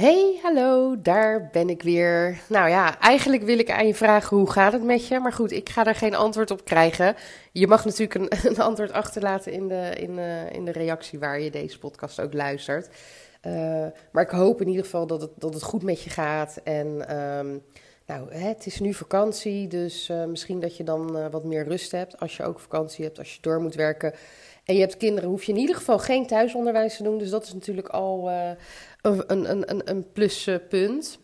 Hey, hallo, daar ben ik weer. Nou ja, eigenlijk wil ik aan je vragen hoe gaat het met je? Maar goed, ik ga daar geen antwoord op krijgen. Je mag natuurlijk een, een antwoord achterlaten in de, in, uh, in de reactie waar je deze podcast ook luistert. Uh, maar ik hoop in ieder geval dat het, dat het goed met je gaat. En um, nou, het is nu vakantie, dus uh, misschien dat je dan wat meer rust hebt als je ook vakantie hebt, als je door moet werken. En je hebt kinderen, hoef je in ieder geval geen thuisonderwijs te doen. Dus dat is natuurlijk al uh, een, een, een, een pluspunt.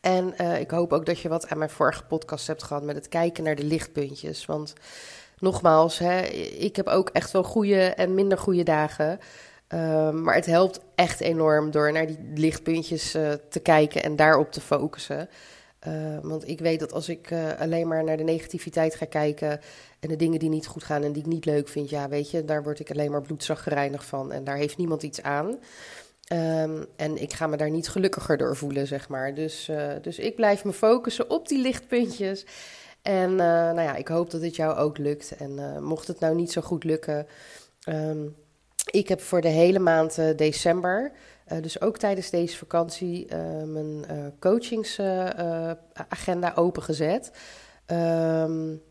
En ik hoop ook dat je wat aan mijn vorige podcast hebt gehad met het kijken naar de lichtpuntjes. Want nogmaals, hè, ik heb ook echt wel goede en minder goede dagen. Uh, maar het helpt echt enorm door naar die lichtpuntjes te kijken en daarop te focussen. Uh, want ik weet dat als ik uh, alleen maar naar de negativiteit ga kijken en de dingen die niet goed gaan en die ik niet leuk vind, ja, weet je, daar word ik alleen maar bloedzaggereinig van en daar heeft niemand iets aan. Um, en ik ga me daar niet gelukkiger door voelen, zeg maar. Dus, uh, dus ik blijf me focussen op die lichtpuntjes. En nou ja, ik hoop dat het jou ook lukt. En mocht het nou niet zo goed lukken, um, ik heb voor de hele maand december uh, dus ook tijdens deze vakantie uh, mijn uh, coachingsagenda opengezet. Um,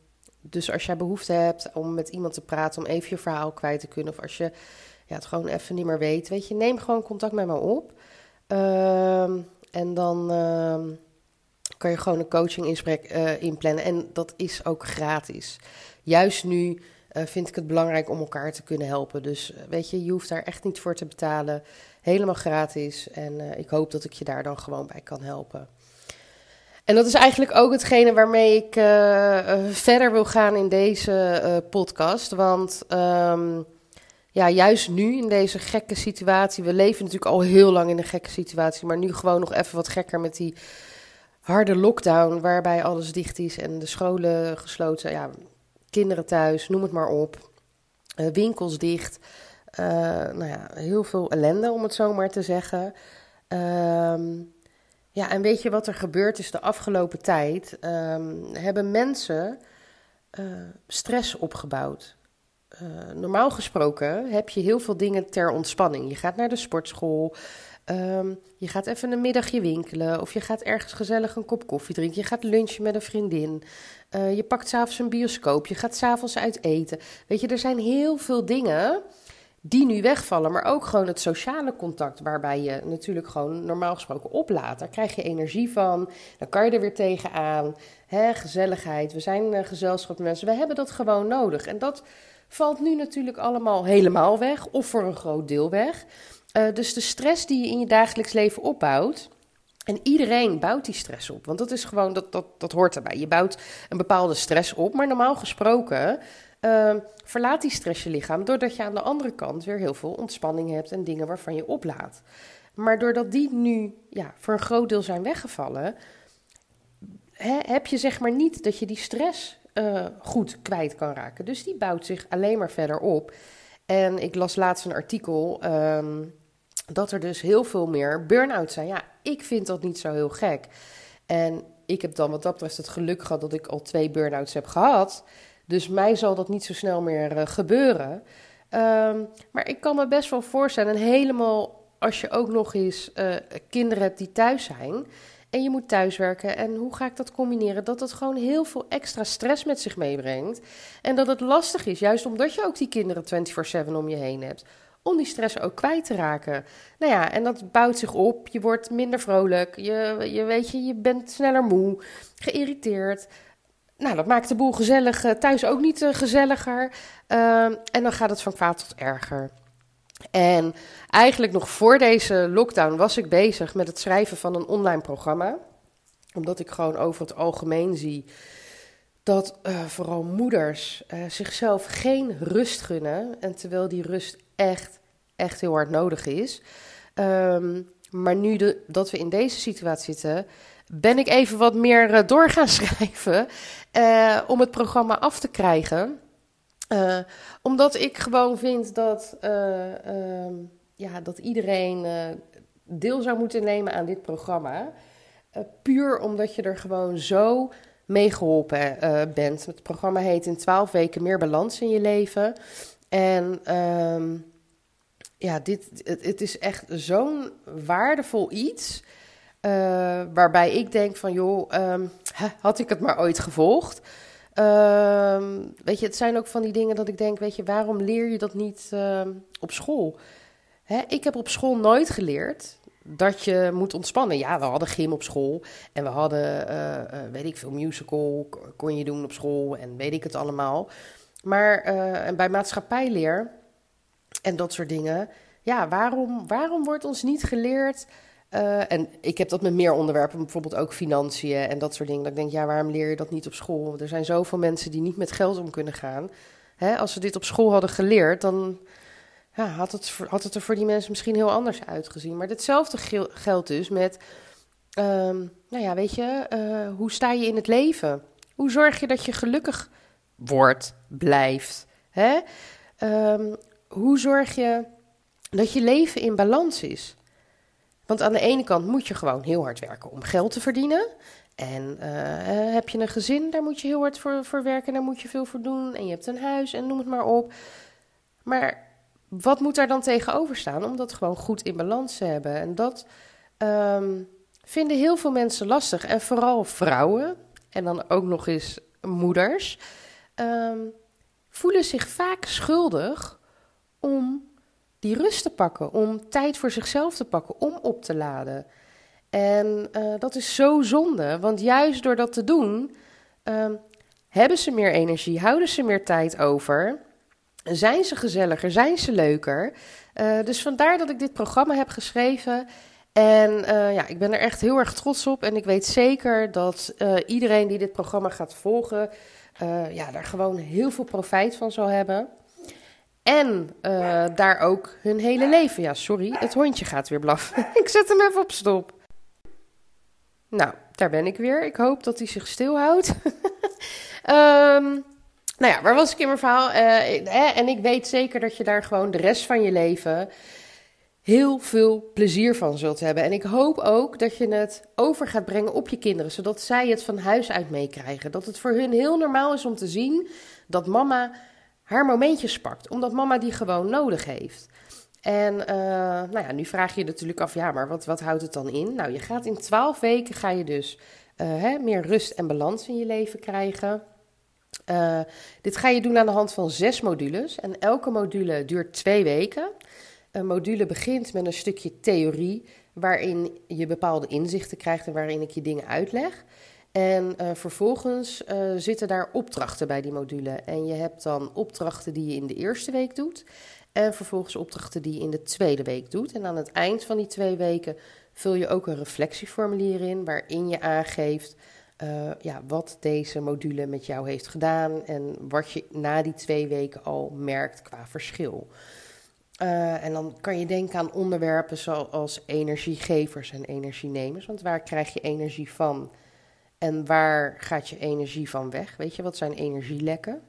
dus als jij behoefte hebt om met iemand te praten, om even je verhaal kwijt te kunnen, of als je ja, het gewoon even niet meer weet, weet je, neem gewoon contact met me op. Um, en dan um, kan je gewoon een coaching inplannen. En dat is ook gratis. Juist nu uh, vind ik het belangrijk om elkaar te kunnen helpen. Dus uh, weet je, je hoeft daar echt niet voor te betalen. Helemaal gratis. En uh, ik hoop dat ik je daar dan gewoon bij kan helpen. En dat is eigenlijk ook hetgene waarmee ik verder wil gaan in deze podcast. Want um, ja, juist nu in deze gekke situatie. We leven natuurlijk al heel lang in een gekke situatie. Maar nu gewoon nog even wat gekker met die harde lockdown. Waarbij alles dicht is en de scholen gesloten. Ja, kinderen thuis, noem het maar op. Uh, winkels dicht. Uh, nou ja, heel veel ellende om het zo maar te zeggen. Um, ja, en weet je wat er gebeurd is de afgelopen tijd? Um, hebben mensen uh, stress opgebouwd. normaal gesproken heb je heel veel dingen ter ontspanning. Je gaat naar de sportschool. Um, je gaat even een middagje winkelen of je gaat ergens gezellig een kop koffie drinken. Je gaat lunchen met een vriendin. Uh, je pakt s'avonds een bioscoop. Je gaat s'avonds uit eten. Weet je, er zijn heel veel dingen die nu wegvallen. Maar ook gewoon het sociale contact, waarbij je natuurlijk gewoon normaal gesproken oplaadt. Daar krijg je energie van. Dan kan je er weer tegenaan. Hè, gezelligheid. We zijn uh, gezelschap met mensen. We hebben dat gewoon nodig. En dat valt nu natuurlijk allemaal helemaal weg. Of voor een groot deel weg. Uh, dus de stress die je in je dagelijks leven opbouwt. En iedereen bouwt die stress op. Want dat is gewoon, dat, dat, dat hoort erbij. Je bouwt een bepaalde stress op. Maar normaal gesproken uh, verlaat die stress je lichaam. Doordat je aan de andere kant weer heel veel ontspanning hebt en dingen waarvan je oplaadt. Maar doordat die nu ja, voor een groot deel zijn weggevallen. He, heb je zeg maar niet dat je die stress uh, goed kwijt kan raken. Dus die bouwt zich alleen maar verder op. En ik las laatst een artikel. Um, dat er dus heel veel meer burn-out zijn. Ja, ik vind dat niet zo heel gek. En ik heb dan wat dat betreft het geluk gehad dat ik al twee burn-outs heb gehad. Dus mij zal dat niet zo snel meer uh, gebeuren. Um, maar ik kan me best wel voorstellen, en helemaal als je ook nog eens uh, kinderen hebt die thuis zijn en je moet thuiswerken. En hoe ga ik dat combineren? Dat het gewoon heel veel extra stress met zich meebrengt. En dat het lastig is, juist omdat je ook die kinderen 24/7 om je heen hebt om die stress ook kwijt te raken. Nou ja, en dat bouwt zich op. Je wordt minder vrolijk. Je, je weet je, je bent sneller moe, geïrriteerd. Nou, dat maakt de boel gezellig uh, thuis ook niet uh, gezelliger. Uh, en dan gaat het van kwaad tot erger. En eigenlijk nog voor deze lockdown was ik bezig met het schrijven van een online programma. Omdat ik gewoon over het algemeen zie dat uh, vooral moeders zichzelf geen rust gunnen. En terwijl die rust echt, echt heel hard nodig is. Um, maar nu dat we in deze situatie zitten, ben ik even wat meer uh, door gaan schrijven om het programma af te krijgen. omdat ik gewoon vind dat, ehm, ja, dat iedereen deel zou moeten nemen aan dit programma. puur omdat je er gewoon zo mee geholpen bent. Het programma heet In 12 weken meer balans in je leven. En ehm, ja, dit, het, is echt zo'n waardevol iets. Uh, waarbij ik denk van, joh, um, had ik het maar ooit gevolgd. Uh, weet je, het zijn ook van die dingen dat ik denk, weet je, waarom leer je dat niet op school? Hè, ik heb op school nooit geleerd dat je moet ontspannen. Ja, we hadden gym op school en we hadden, uh, weet ik veel, musical kon je doen op school en weet ik het allemaal. Maar en bij maatschappijleer en dat soort dingen. Ja, waarom, waarom wordt ons niet geleerd? En ik heb dat met meer onderwerpen, bijvoorbeeld ook financiën en dat soort dingen. Dat ik denk, ja, waarom leer je dat niet op school? Er zijn zoveel mensen die niet met geld om kunnen gaan. Hè, als ze dit op school hadden geleerd, dan had, het, had het er voor die mensen misschien heel anders uitgezien. Maar hetzelfde geldt dus met, um, nou ja, weet je, uh, hoe sta je in het leven? Hoe zorg je dat je gelukkig wordt, blijft? Hè? Um, hoe zorg je dat je leven in balans is? Want aan de ene kant moet je gewoon heel hard werken om geld te verdienen. En uh, heb je een gezin, daar moet je heel hard voor, voor werken, daar moet je veel voor doen. En je hebt een huis en noem het maar op. Maar wat moet daar dan tegenover staan om dat gewoon goed in balans te hebben? En dat um, vinden heel veel mensen lastig. En vooral vrouwen, en dan ook nog eens moeders, um, voelen zich vaak schuldig om die rust te pakken, om tijd voor zichzelf te pakken, om op te laden. En uh, dat is zo zonde, want juist door dat te doen, uh, hebben ze meer energie, houden ze meer tijd over, zijn ze gezelliger, zijn ze leuker. Uh, dus vandaar dat ik dit programma heb geschreven. En uh, ja, ik ben er echt heel erg trots op. En ik weet zeker dat iedereen die dit programma gaat volgen, ja, daar gewoon heel veel profijt van zal hebben. En daar ook hun hele leven. Ja, sorry, het hondje gaat weer blaffen. ik zet hem even op stop. Nou, daar ben ik weer. Ik hoop dat hij zich stilhoudt. um, nou ja, waar was ik in mijn verhaal? Uh, en ik weet zeker dat je daar gewoon de rest van je leven heel veel plezier van zult hebben. En ik hoop ook dat je het over gaat brengen op je kinderen, zodat zij het van huis uit meekrijgen. Dat het voor hun heel normaal is om te zien dat mama haar momentjes pakt, omdat mama die gewoon nodig heeft. En uh, nou ja, nu vraag je je natuurlijk af, ja, maar wat, wat houdt het dan in? Nou, je gaat in twaalf weken ga je dus uh, hè, meer rust en balans in je leven krijgen. Uh, dit ga je doen aan de hand van zes modules. En elke module duurt twee weken. Een module begint met een stukje theorie, waarin je bepaalde inzichten krijgt en waarin ik je dingen uitleg. En uh, vervolgens uh, zitten daar opdrachten bij die module. En je hebt dan opdrachten die je in de eerste week doet. En vervolgens opdrachten die je in de tweede week doet. En aan het eind van die twee weken vul je ook een reflectieformulier in. Waarin je aangeeft uh, ja, wat deze module met jou heeft gedaan. En wat je na die twee weken al merkt qua verschil. en dan kan je denken aan onderwerpen zoals energiegevers en energienemers. Want waar krijg je energie van? En waar gaat je energie van weg? Weet je, wat zijn energielekken?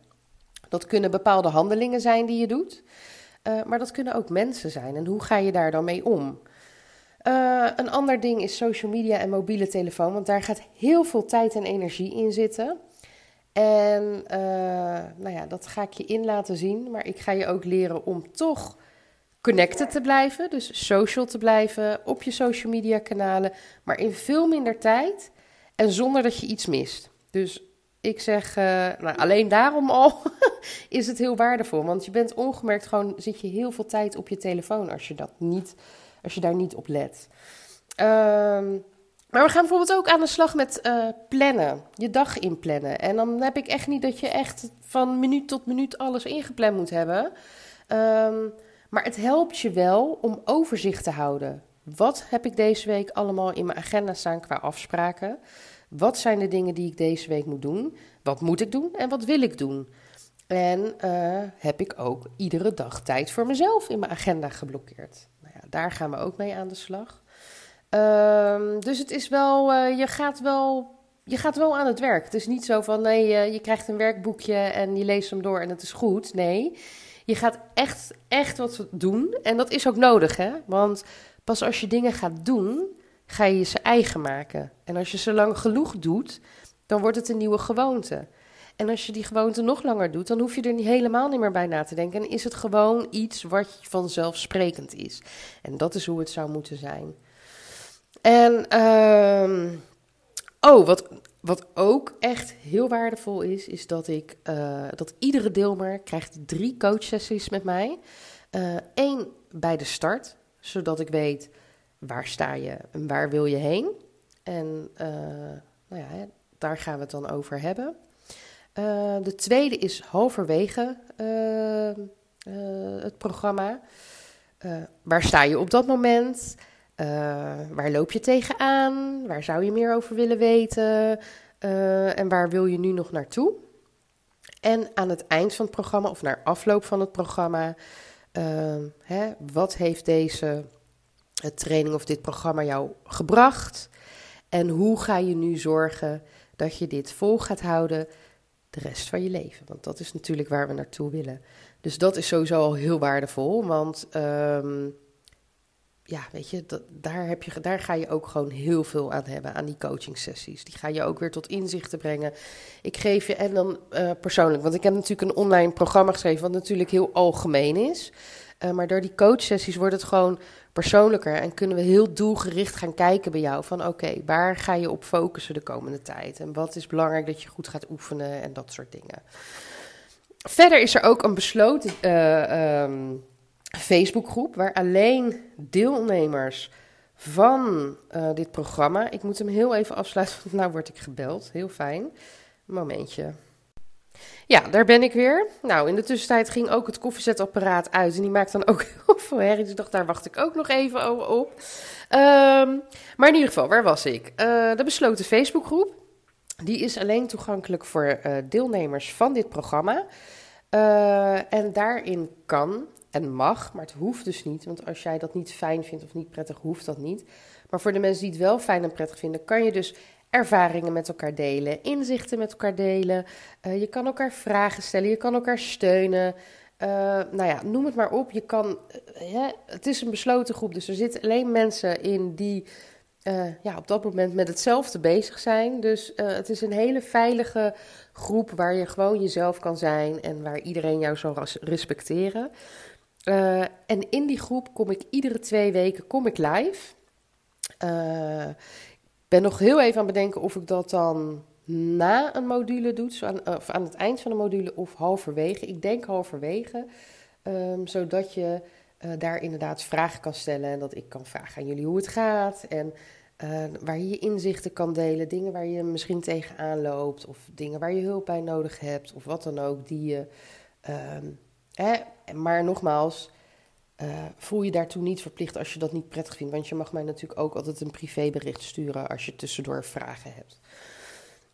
Dat kunnen bepaalde handelingen zijn die je doet, uh, maar dat kunnen ook mensen zijn. En hoe ga je daar dan mee om? Uh, een ander ding is social media en mobiele telefoon, want daar gaat heel veel tijd en energie in zitten. En uh, nou ja, dat ga ik je in laten zien, maar ik ga je ook leren om toch connected te blijven, dus social te blijven op je social media kanalen, maar in veel minder tijd en zonder dat je iets mist. Dus ik zeg, uh, nou, alleen daarom al is het heel waardevol. Want je bent ongemerkt gewoon, zit je heel veel tijd op je telefoon als je, dat niet, als je daar niet op let. Um, maar we gaan bijvoorbeeld ook aan de slag met uh, plannen, je dag inplannen. En dan heb ik echt niet dat je echt van minuut tot minuut alles ingepland moet hebben. Um, maar het helpt je wel om overzicht te houden. Wat heb ik deze week allemaal in mijn agenda staan qua afspraken? Wat zijn de dingen die ik deze week moet doen? Wat moet ik doen en wat wil ik doen? En uh, heb ik ook iedere dag tijd voor mezelf in mijn agenda geblokkeerd? Nou ja, daar gaan we ook mee aan de slag. Ehm, dus het is wel, uh, je gaat wel, je gaat wel aan het werk. Het is niet zo van, nee, uh, je krijgt een werkboekje en je leest hem door en het is goed. Nee, je gaat echt, echt wat doen. En dat is ook nodig, hè? Want pas als je dingen gaat doen, ga je ze eigen maken. En als je ze lang genoeg doet, dan wordt het een nieuwe gewoonte. En als je die gewoonte nog langer doet, dan hoef je er niet helemaal niet meer bij na te denken. En is het gewoon iets wat vanzelfsprekend is. En dat is hoe het zou moeten zijn. En uh, oh, wat, wat ook echt heel waardevol is, is dat ik uh, dat iedere deelnemer krijgt drie coachsessies met mij. Eén uh, bij de start, zodat ik weet waar sta je en waar wil je heen. En uh, nou ja, daar gaan we het dan over hebben. de tweede is halverwege het programma. waar sta je op dat moment? Waar loop je tegenaan? Waar zou je meer over willen weten? En waar wil je nu nog naartoe? En aan het eind van het programma, of naar afloop van het programma, hè, wat heeft deze training of dit programma jou gebracht? En hoe ga je nu zorgen dat je dit vol gaat houden de rest van je leven? Want dat is natuurlijk waar we naartoe willen. Dus dat is sowieso al heel waardevol, want um, ja, weet je, daar, heb je, daar ga je ook gewoon heel veel aan hebben, aan die coaching sessies. Die ga je ook weer tot inzichten brengen. Ik geef je, en dan uh, persoonlijk, want ik heb natuurlijk een online programma geschreven, wat natuurlijk heel algemeen is. Uh, maar door die coachsessies wordt het gewoon persoonlijker en kunnen we heel doelgericht gaan kijken bij jou. Van oké, waar ga je op focussen de komende tijd? En wat is belangrijk dat je goed gaat oefenen en dat soort dingen. Verder is er ook een besloten. Uh, um, Facebookgroep waar alleen deelnemers van uh, dit programma. Ik moet hem heel even afsluiten, want nou word ik gebeld. Heel fijn. Momentje. Ja, daar ben ik weer. Nou, in de tussentijd ging ook het koffiezetapparaat uit. En die maakt dan ook heel veel herrie. Dus dacht, daar wacht ik ook nog even op. Um, maar in ieder geval, waar was ik? Uh, de besloten Facebookgroep. Die is alleen toegankelijk voor uh, deelnemers van dit programma. Uh, en daarin kan en mag, maar het hoeft dus niet. Want als jij dat niet fijn vindt of niet prettig, hoeft dat niet. Maar voor de mensen die het wel fijn en prettig vinden, kan je dus ervaringen met elkaar delen, inzichten met elkaar delen. Uh, je kan elkaar vragen stellen, je kan elkaar steunen. Uh, nou ja, noem het maar op. Je kan, uh, het is een besloten groep, dus er zitten alleen mensen in die ja, op dat moment met hetzelfde bezig zijn. Dus het is een hele veilige groep waar je gewoon jezelf kan zijn en waar iedereen jou zal respecteren. En in die groep kom ik iedere twee weken kom ik live. Ben nog heel even aan het bedenken of ik dat dan na een module doe, aan, of aan het eind van de module of halverwege. Ik denk halverwege, um, zodat je uh, daar inderdaad vragen kan stellen en dat ik kan vragen aan jullie hoe het gaat en waar je je inzichten kan delen, dingen waar je misschien tegenaan loopt of dingen waar je hulp bij nodig hebt of wat dan ook die je um, Hè? Maar nogmaals, uh, voel je daartoe niet verplicht als je dat niet prettig vindt. Want je mag mij natuurlijk ook altijd een privébericht sturen als je tussendoor vragen hebt.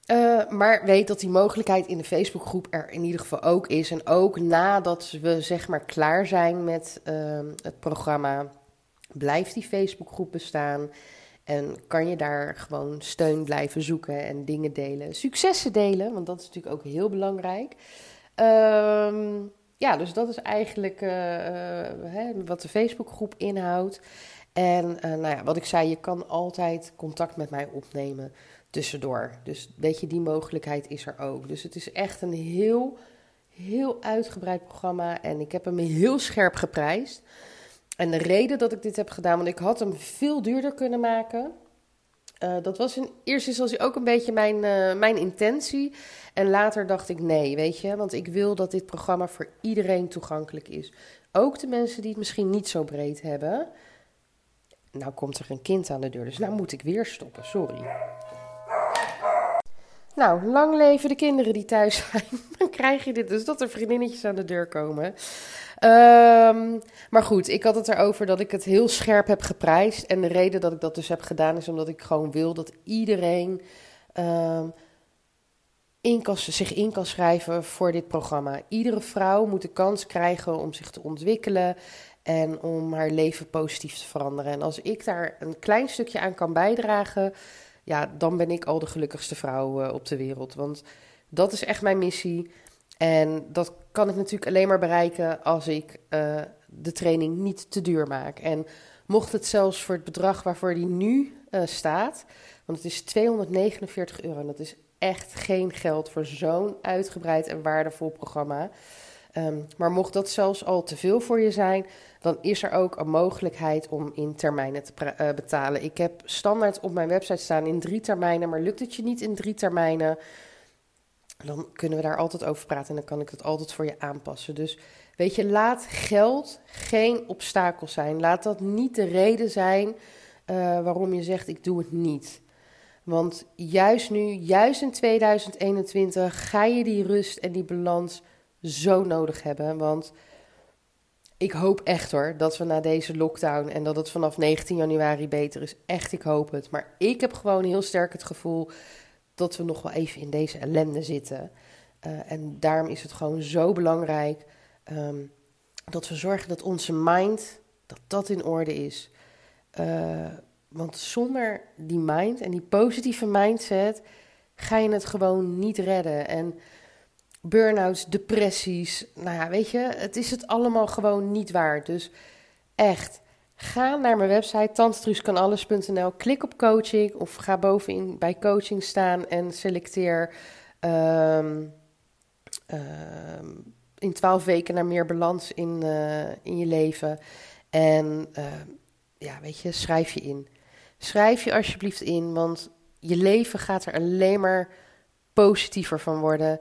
Uh, maar weet dat die mogelijkheid in de Facebookgroep er in ieder geval ook is. En ook nadat we zeg maar klaar zijn met uh, het programma, blijft die Facebookgroep bestaan. En kan je daar gewoon steun blijven zoeken en dingen delen. Successen delen, want dat is natuurlijk ook heel belangrijk. Ehm ja, dus dat is eigenlijk uh, hè, wat de Facebookgroep inhoudt. En uh, nou ja, wat ik zei, je kan altijd contact met mij opnemen tussendoor. Dus weet je, die mogelijkheid is er ook. Dus het is echt een heel, heel uitgebreid programma. En ik heb hem heel scherp geprijsd. En de reden dat ik dit heb gedaan, want ik had hem veel duurder kunnen maken. Uh, dat was in eerste instantie ook een beetje mijn, mijn intentie. En later dacht ik nee, weet je, want ik wil dat dit programma voor iedereen toegankelijk is. Ook de mensen die het misschien niet zo breed hebben. Nou komt er een kind aan de deur, dus nou moet ik weer stoppen, sorry. Nou, lang leven de kinderen die thuis zijn. Dan krijg je dit dus dat er vriendinnetjes aan de deur komen. Um, maar goed, ik had het erover dat ik het heel scherp heb geprijsd. En de reden dat ik dat dus heb gedaan is omdat ik gewoon wil dat iedereen um, in kan, zich in kan schrijven voor dit programma. Iedere vrouw moet de kans krijgen om zich te ontwikkelen en om haar leven positief te veranderen. En als ik daar een klein stukje aan kan bijdragen, ja, dan ben ik al de gelukkigste vrouw eh, op de wereld. Want dat is echt mijn missie. En dat kan ik natuurlijk alleen maar bereiken als ik uh, de training niet te duur maak. En mocht het zelfs voor het bedrag waarvoor die nu uh, staat, want het is 249 euro. En dat is echt geen geld voor zo'n uitgebreid en waardevol programma. Um, maar mocht dat zelfs al te veel voor je zijn, dan is er ook een mogelijkheid om in termijnen te uh, betalen. Ik heb standaard op mijn website staan in drie termijnen, maar lukt het je niet in drie termijnen, dan kunnen we daar altijd over praten en dan kan ik het altijd voor je aanpassen. Dus weet je, laat geld geen obstakel zijn. Laat dat niet de reden zijn uh, waarom je zegt: ik doe het niet. Want juist nu, juist in 2021, ga je die rust en die balans zo nodig hebben. Want ik hoop echt hoor dat we na deze lockdown en dat het vanaf 19 januari beter is. Echt, ik hoop het. Maar ik heb gewoon heel sterk het gevoel dat we nog wel even in deze ellende zitten. Uh, en daarom is het gewoon zo belangrijk um, dat we zorgen dat onze mind, dat dat in orde is. Uh, want zonder die mind en die positieve mindset ga je het gewoon niet redden. En burn-outs, depressies, nou ja, weet je, het is het allemaal gewoon niet waard. Dus echt, ga naar mijn website tantetruuskanalles.nl, klik op coaching of ga bovenin bij coaching staan en selecteer um, um, in twaalf weken naar meer balans in, uh, in je leven. En uh, ja, weet je, schrijf je in. Schrijf je alsjeblieft in, want je leven gaat er alleen maar positiever van worden.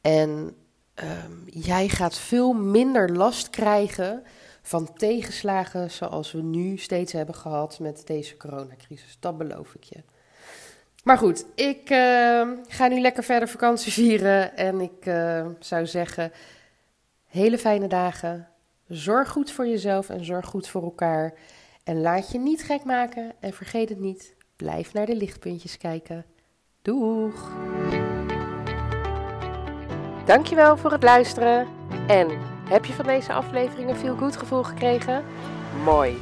En um, jij gaat veel minder last krijgen van tegenslagen zoals we nu steeds hebben gehad met deze coronacrisis. Dat beloof ik je. Maar goed, ik uh, ga nu lekker verder vakantie vieren. En ik uh, zou zeggen, hele fijne dagen. Zorg goed voor jezelf en zorg goed voor elkaar. En laat je niet gek maken en vergeet het niet. Blijf naar de lichtpuntjes kijken. Doeg! Dankjewel voor het luisteren. En heb je van deze aflevering een feel good gevoel gekregen? Mooi!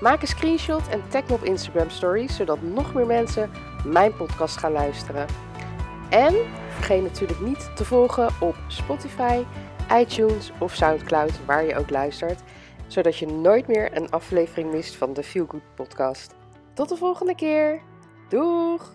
Maak een screenshot en tag me op Instagram Stories, zodat nog meer mensen mijn podcast gaan luisteren. En vergeet natuurlijk niet te volgen op Spotify, iTunes of Soundcloud, waar je ook luistert, zodat je nooit meer een aflevering mist van de Feel Good podcast. Tot de volgende keer. Doeg!